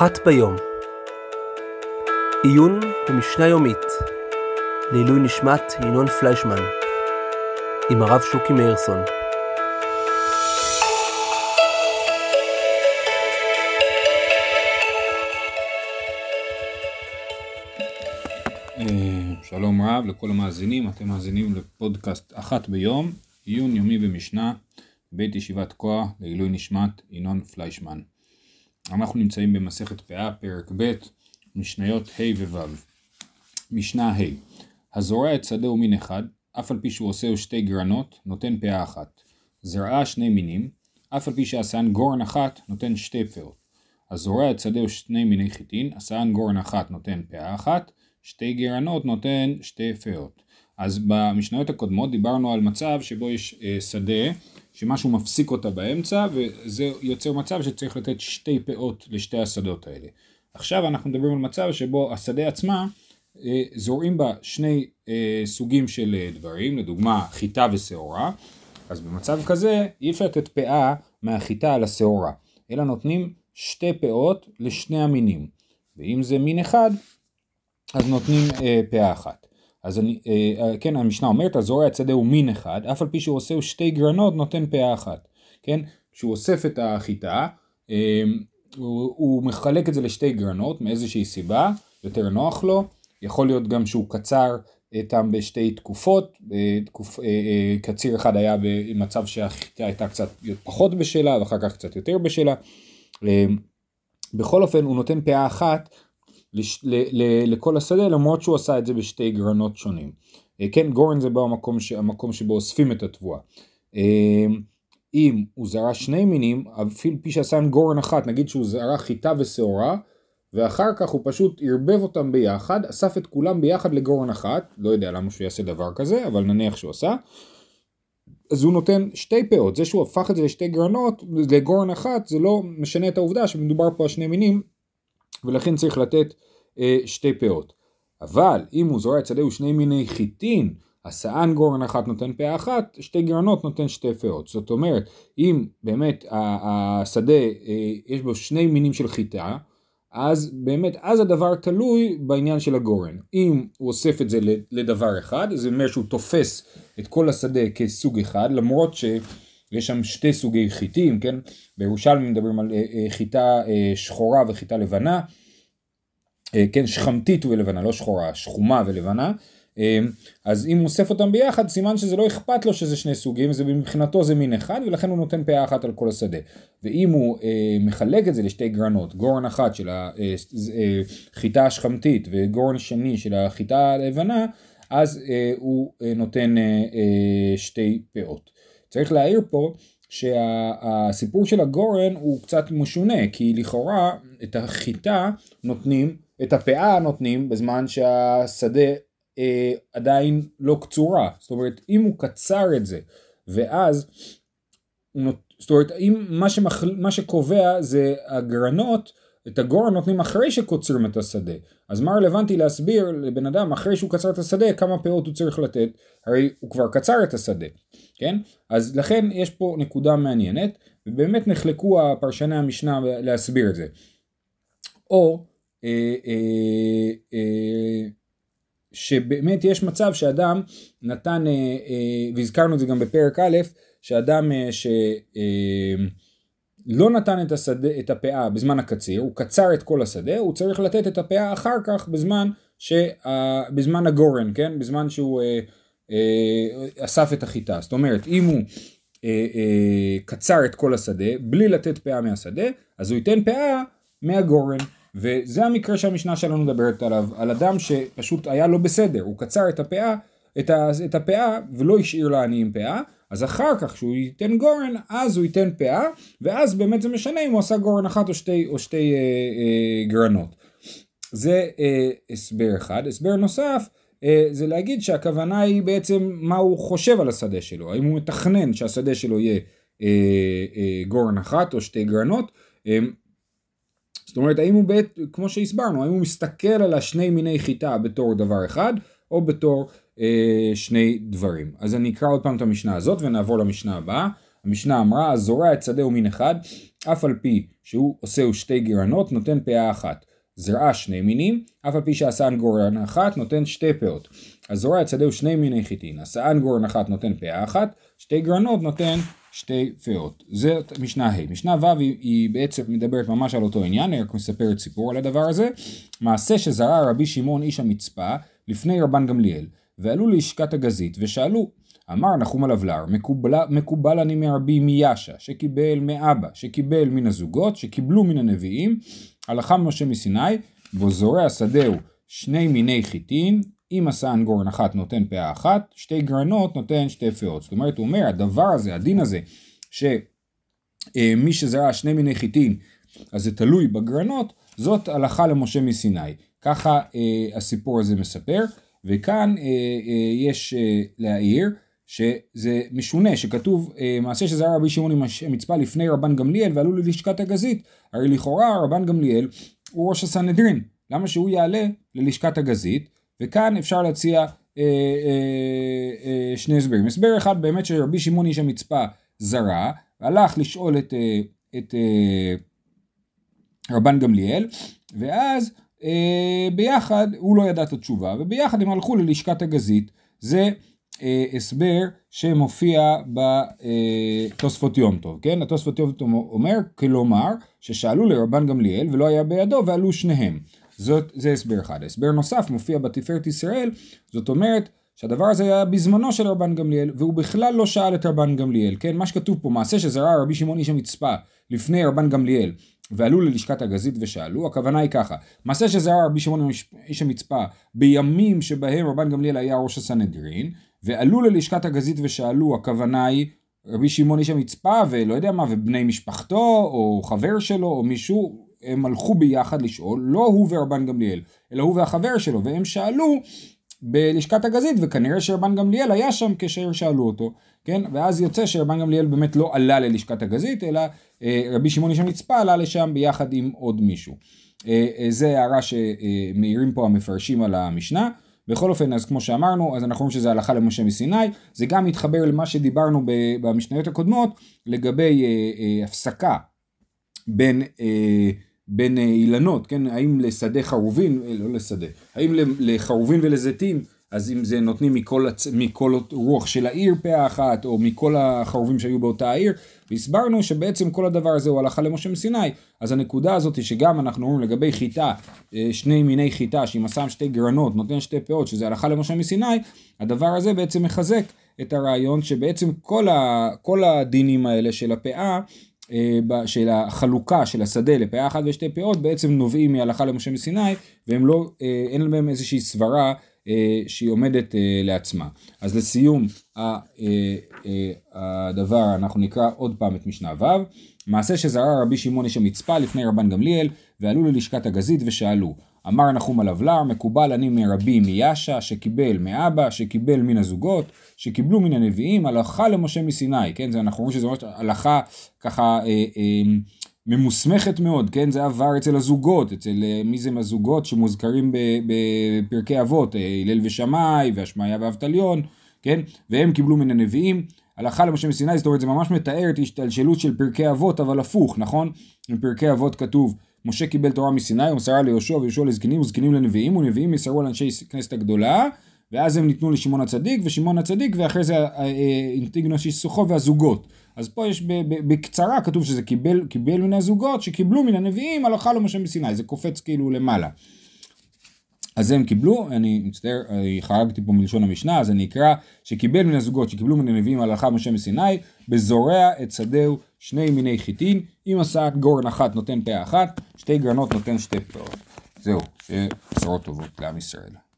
אחת ביום. עיון במשנה יומית לעילוי נשמת ינון פליישמן עם הרב שוקי מאירסון. אה, שלום רב לכל המאזינים, אתם מאזינים לפודקאסט אחת ביום, עיון יומי במשנה, בית ישיבת כוח לעילוי נשמת ינון פליישמן. אנחנו נמצאים במסכת פאה, פרק ב', משניות ה' וו'. משנה ה' הזורע את שדהו מין אחד, אף על פי שהוא עושה שתי גרנות, נותן פאה אחת. זרעה שני מינים, אף על פי שעשן גורן אחת, נותן שתי פאות. הזורע את שדהו שני מיני חיטין, עשן גורן אחת נותן פאה אחת, שתי גרנות נותן שתי פאות. אז במשניות הקודמות דיברנו על מצב שבו יש אה, שדה שמשהו מפסיק אותה באמצע וזה יוצר מצב שצריך לתת שתי פאות לשתי השדות האלה. עכשיו אנחנו מדברים על מצב שבו השדה עצמה אה, זורעים בה שני אה, סוגים של אה, דברים, לדוגמה חיטה ושעורה, אז במצב כזה אי אפשר לתת פאה מהחיטה על השעורה, אלא נותנים שתי פאות לשני המינים, ואם זה מין אחד אז נותנים אה, פאה אחת. אז אני, אה, אה, כן, המשנה אומרת, הזורע שדה הוא מין אחד, אף על פי שהוא עושה שתי גרנות, נותן פאה אחת. כן, כשהוא אוסף את החיטה, אה, הוא, הוא מחלק את זה לשתי גרנות, מאיזושהי סיבה, יותר נוח לו, יכול להיות גם שהוא קצר אותם בשתי תקופות, תקופ, קציר אחד היה במצב שהחיטה הייתה קצת פחות בשלה, ואחר כך קצת יותר בשלה. בכל אופן, הוא נותן פאה אחת לש, ל, ל, לכל השדה למרות שהוא עשה את זה בשתי גרנות שונים. אה, כן, גורן זה במקום ש, המקום שבו אוספים את התבואה. אה, אם הוא זרע שני מינים, אפילו פי שעשה גורן אחת, נגיד שהוא זרע חיטה ושעורה, ואחר כך הוא פשוט ערבב אותם ביחד, אסף את כולם ביחד לגורן אחת, לא יודע למה שהוא יעשה דבר כזה, אבל נניח שהוא עשה, אז הוא נותן שתי פאות, זה שהוא הפך את זה לשתי גרנות, לגורן אחת, זה לא משנה את העובדה שמדובר פה על שני מינים, ולכן צריך לתת אה, שתי פאות. אבל אם הוא זורע את שדהו שני מיני חיטין, השאן גורן אחת נותן פאה אחת, שתי גרנות נותן שתי פאות. זאת אומרת, אם באמת השדה אה, יש בו שני מינים של חיטה, אז באמת, אז הדבר תלוי בעניין של הגורן. אם הוא אוסף את זה לדבר אחד, זה אומר שהוא תופס את כל השדה כסוג אחד, למרות שיש שם שתי סוגי חיטים, כן? בירושלמי מדברים על אה, אה, חיטה אה, שחורה וחיטה לבנה, כן, שכמתית ולבנה, לא שחורה, שחומה ולבנה. אז אם הוא אוסף אותם ביחד, סימן שזה לא אכפת לו שזה שני סוגים, זה מבחינתו זה מין אחד, ולכן הוא נותן פאה אחת על כל השדה. ואם הוא אה, מחלק את זה לשתי גרנות, גורן אחת של החיטה השכמתית וגורן שני של החיטה הלבנה, אז אה, הוא אה, נותן אה, אה, שתי פאות. צריך להעיר פה שהסיפור של הגורן הוא קצת משונה, כי לכאורה את החיטה נותנים, את הפאה נותנים בזמן שהשדה אה, עדיין לא קצורה. זאת אומרת, אם הוא קצר את זה, ואז, זאת אומרת, אם מה, שמחל, מה שקובע זה הגרנות, את הגורן נותנים אחרי שקוצרים את השדה. אז מה רלוונטי להסביר לבן אדם אחרי שהוא קצר את השדה כמה פאות הוא צריך לתת? הרי הוא כבר קצר את השדה, כן? אז לכן יש פה נקודה מעניינת, ובאמת נחלקו הפרשני המשנה להסביר את זה. או אה, אה, אה, שבאמת יש מצב שאדם נתן, אה, אה, והזכרנו את זה גם בפרק א', שאדם אה, ש... אה, לא נתן את, השדה, את הפאה בזמן הקציר, הוא קצר את כל השדה, הוא צריך לתת את הפאה אחר כך בזמן, ש, בזמן הגורן, כן? בזמן שהוא אה, אה, אסף את החיטה. זאת אומרת, אם הוא אה, אה, קצר את כל השדה בלי לתת פאה מהשדה, אז הוא ייתן פאה מהגורן. וזה המקרה שהמשנה שלנו מדברת עליו, על אדם שפשוט היה לא בסדר, הוא קצר את הפאה, את, ה, את הפאה ולא השאיר לעניים פאה, אז אחר כך כשהוא ייתן גורן, אז הוא ייתן פאה, ואז באמת זה משנה אם הוא עשה גורן אחת או שתי, או שתי אה, אה, גרנות. זה אה, הסבר אחד. הסבר נוסף, אה, זה להגיד שהכוונה היא בעצם מה הוא חושב על השדה שלו, האם הוא מתכנן שהשדה שלו יהיה אה, אה, גורן אחת או שתי גרנות. אה, זאת אומרת, האם הוא, בעת, כמו שהסברנו, האם הוא מסתכל על השני מיני חיטה בתור דבר אחד, או בתור אה, שני דברים. אז אני אקרא עוד פעם את המשנה הזאת ונעבור למשנה הבאה. המשנה אמרה, הזורע את שדהו מין אחד, אף על פי שהוא עושהו שתי גרנות, נותן פאה אחת. זרעה שני מינים, אף על פי שעשן גורן אחת, נותן שתי פאות. הזורע את שדהו שני מיני חיטין, עשן גורן אחת נותן פאה אחת, שתי גרנות נותן שתי פאות. זאת משנה ה'. משנה ו' היא, היא בעצם מדברת ממש על אותו עניין, היא רק מספרת סיפור על הדבר הזה. מעשה שזרע רבי שמעון איש המצפה לפני רבן גמליאל, ועלו ללשכת הגזית ושאלו, אמר נחום הלבלר, מקובל, מקובל אני מרבי מיאשה, שקיבל מאבא, שקיבל מן הזוגות, שקיבלו מן הנביאים, הלכה משה מסיני, בו זורע שדהו שני מיני חיטין, אם עשה אנגורן אחת נותן פאה אחת, שתי גרנות נותן שתי פאות. זאת אומרת, הוא אומר, הדבר הזה, הדין הזה, שמי שזרע שני מיני חיטין, אז זה תלוי בגרנות, זאת הלכה למשה מסיני. ככה אה, הסיפור הזה מספר, וכאן אה, אה, יש אה, להעיר, שזה משונה, שכתוב אה, מעשה שזרע רבי שמעון עם המצפה לפני רבן גמליאל ועלו ללשכת הגזית, הרי לכאורה רבן גמליאל הוא ראש הסנהדרין, למה שהוא יעלה ללשכת הגזית, וכאן אפשר להציע אה, אה, אה, שני הסברים. הסבר אחד באמת שרבי שמעון איש המצפה זרע, הלך לשאול את, אה, את אה, רבן גמליאל, ואז ביחד, הוא לא ידע את התשובה, וביחד הם הלכו ללשכת הגזית. זה אה, הסבר שמופיע בתוספות יום טוב, כן? התוספות יום טוב אומר, כלומר, ששאלו לרבן גמליאל ולא היה בידו ועלו שניהם. זאת, זה הסבר אחד. הסבר נוסף מופיע בתפארת ישראל, זאת אומרת שהדבר הזה היה בזמנו של רבן גמליאל, והוא בכלל לא שאל את רבן גמליאל, כן? מה שכתוב פה, מעשה שזרע רבי שמעון איש המצפה לפני רבן גמליאל, ועלו ללשכת הגזית ושאלו, הכוונה היא ככה, מעשה שזרע רבי שמעון איש המצפה בימים שבהם רבן גמליאל היה ראש הסנהדרין, ועלו ללשכת הגזית ושאלו, הכוונה היא רבי שמעון איש המצפה ולא יודע מה, ובני משפחתו, או חבר שלו, או מישהו, הם הלכו ביחד לשאול, לא הוא ורבן גמליאל, אלא הוא והחבר שלו, והם שאלו בלשכת הגזית, וכנראה שרבן גמליאל היה שם כאשר שאלו אותו, כן? ואז יוצא שרבן גמליאל באמת לא עלה ללשכת הגזית, אלא אה, רבי שמעון איש המצפה עלה לשם ביחד עם עוד מישהו. אה, אה, זה הערה שמעירים פה המפרשים על המשנה. בכל אופן, אז כמו שאמרנו, אז אנחנו רואים שזה הלכה למשה מסיני, זה גם מתחבר למה שדיברנו במשניות הקודמות, לגבי אה, אה, הפסקה בין, אה, בין אה, אילנות, כן, האם לשדה חרובין, אה, לא לשדה, האם לחרובין ולזיתים, אז אם זה נותנים מכל, הצ... מכל רוח של העיר פאה אחת, או מכל החרובים שהיו באותה העיר, והסברנו שבעצם כל הדבר הזה הוא הלכה למשה מסיני, אז הנקודה הזאת היא שגם אנחנו אומרים לגבי חיטה, אה, שני מיני חיטה, שאם שם שתי גרנות נותן שתי פאות, שזה הלכה למשה מסיני, הדבר הזה בעצם מחזק את הרעיון שבעצם כל, ה... כל הדינים האלה של הפאה, אה, של החלוקה של השדה לפאה אחת ושתי פאות בעצם נובעים מהלכה למשה מסיני והם לא, אה, אין להם איזושהי סברה אה, שהיא עומדת אה, לעצמה. אז לסיום אה, הדבר אנחנו נקרא עוד פעם את משנה ו' מעשה שזרע רבי שמעון איש המצפה לפני רבן גמליאל ועלו ללשכת הגזית ושאלו אמר נחום הלבלר מקובל אני מרבי מיאשה שקיבל מאבא שקיבל מן הזוגות שקיבלו מן הנביאים הלכה למשה מסיני כן זה אנחנו רואים שזה ממש הלכה ככה אה, אה, ממוסמכת מאוד, כן? זה עבר אצל הזוגות, אצל אה, מי זה מהזוגות שמוזכרים בפרקי אבות, אה, הלל ושמאי והשמעיה ואבטליון, כן? והם קיבלו מן הנביאים. הלכה למשה מסיני, זאת אומרת זה ממש מתאר את השתלשלות של פרקי אבות, אבל הפוך, נכון? בפרקי אבות כתוב, משה קיבל תורה מסיני, ומסרה ליהושע ויהושע לזקנים וזקנים לנביאים, ונביאים מסרו לאנשי כנסת הגדולה, ואז הם ניתנו לשמעון הצדיק, ושמעון הצדיק, ואחרי זה אינטיגנוס אה, שיסוכו והזוגות. אז פה יש בקצרה כתוב שזה קיבל, קיבל מן הזוגות שקיבלו מן הנביאים הלכה למשה מסיני, זה קופץ כאילו למעלה. אז הם קיבלו, אני מצטער, חרגתי פה מלשון המשנה, אז אני אקרא שקיבל מן הזוגות שקיבלו מן הנביאים הלכה משה מסיני, בזורע את שדהו שני מיני חיטין, אם עשה גורן אחת נותן פאה אחת, שתי גרנות נותן שתי פאות. זהו, שבשורות טובות לעם ישראל.